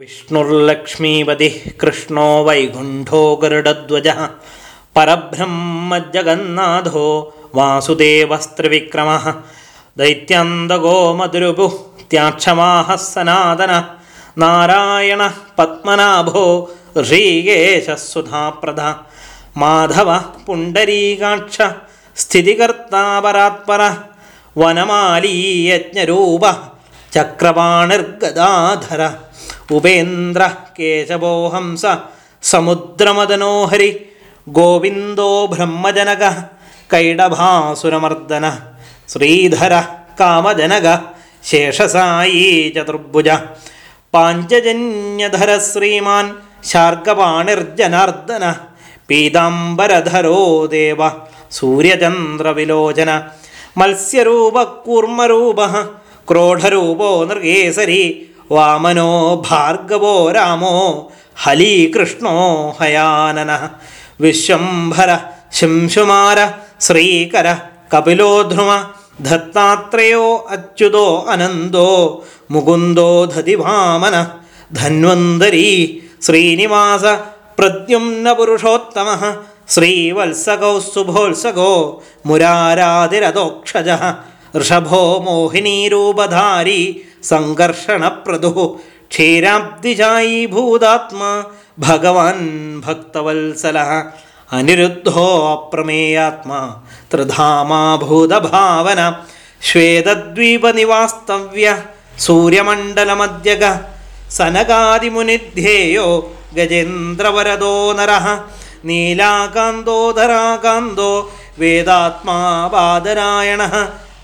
विष्णुर्लक्ष्मीपतिः कृष्णो वैकुण्ठो गरुडध्वजः परब्रह्मजगन्नाथो वासुदेवस्त्रिविक्रमः दैत्यान्दगो मधुरुपुः त्याक्षमाः सनातनः नारायणः पद्मनाभो ऋषीकेशः सुधाप्रदा माधवः पुण्डरीकाक्ष स्थितिकर्ता परात्परः वनमाली यज्ञरूपः ಉಪೇಂದ್ರ ಕೇಶವೋ ಹಂಸ ಸಮುದ್ರಮದನೋಹರಿ ಗೋವಿಂದೋ ಬ್ರಹ್ಮಜನಗ ಕೈಡಭಾಸುರಮರ್ದನ ಶ್ರೀಧರ ಕಾಮಜನಗ ಶೇಷಸಾಯಿ ಚತುರ್ಭುಜ ಪಾಂಚಜನ್ಯಧರ ಶ್ರೀಮಾನ್ ಶಾರ್ಗಪಾಣಿರ್ಜನಾರ್ದನ ಪೀತಾಂಬರಧರೋ ದೇವ ಸೂರ್ಯಚಂದ್ರ ವಿಲೋಚನ ಮತ್ಸ್ಯರೂಪ ಕೂರ್ಮರೂಪ ಕ್ರೋಢರೂಪೋ ನೃಗೇಸರಿ वामनो भार्गवो रामो हलीकृष्णो हयाननः विश्वम्भर शिंशुमार श्रीकर कपिलोध्रुम धत्तात्रेयो अच्युतो अनन्दो मुकुन्दो धिवामन धन्वन्तरी श्रीनिवास प्रद्युम्नपुरुषोत्तमः श्रीवत्सकौ सुभोत्सगो मुराराधिरथोक्षजः ऋषभो मोहिनीरूपधारी सङ्घर्षणप्रदुः क्षीराब्धिजायीभूतात्मा भगवान् भक्तवल्सलः अनिरुद्धोऽप्रमेयात्मा त्रिधामा भूतभावन। सनकादिमुनिध्येयो गजेन्द्रवरदो नरः। नीलाकान्दोधराकान्दो वेदात्मा बादरायणः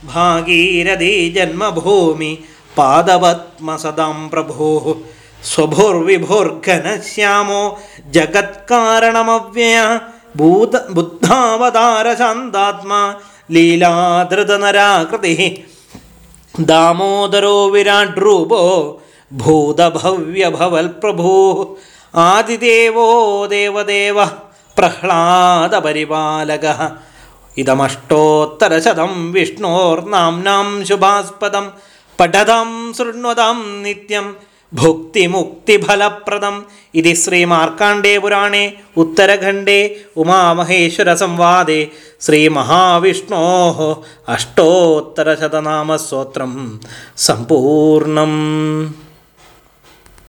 भागीरथी जन्मभूमि पादवत्म प्रभोः प्रभोः जगत्कारणमव्ययः भूत बुद्धावतारशान्तात्मा लीलादृतनराकृतिः दामोदरो विराड्रूपो भूतभव्यभवल्प्रभुः आदिदेवो देवदेव प्रह्लादपरिपालकः इदमष्टोत्तरशतं विष्णोर्नाम्नां शुभास्पदम् പഠതാം ശൃണ്വതാം നിത്യം ഭുക്തിമുക്തിഫലപ്രദം. ഇതി ശ്രീമാർക്കാണ്ഡേ പുരാണേ ഉത്തരഖണ്ഡേ ഉമാമഹേശ്വരസംവാദേ. ശ്രീമഹാവിഷ്ണോ അഷ്ടോത്തരശതനാമസ്തോത്രം സമ്പൂർണം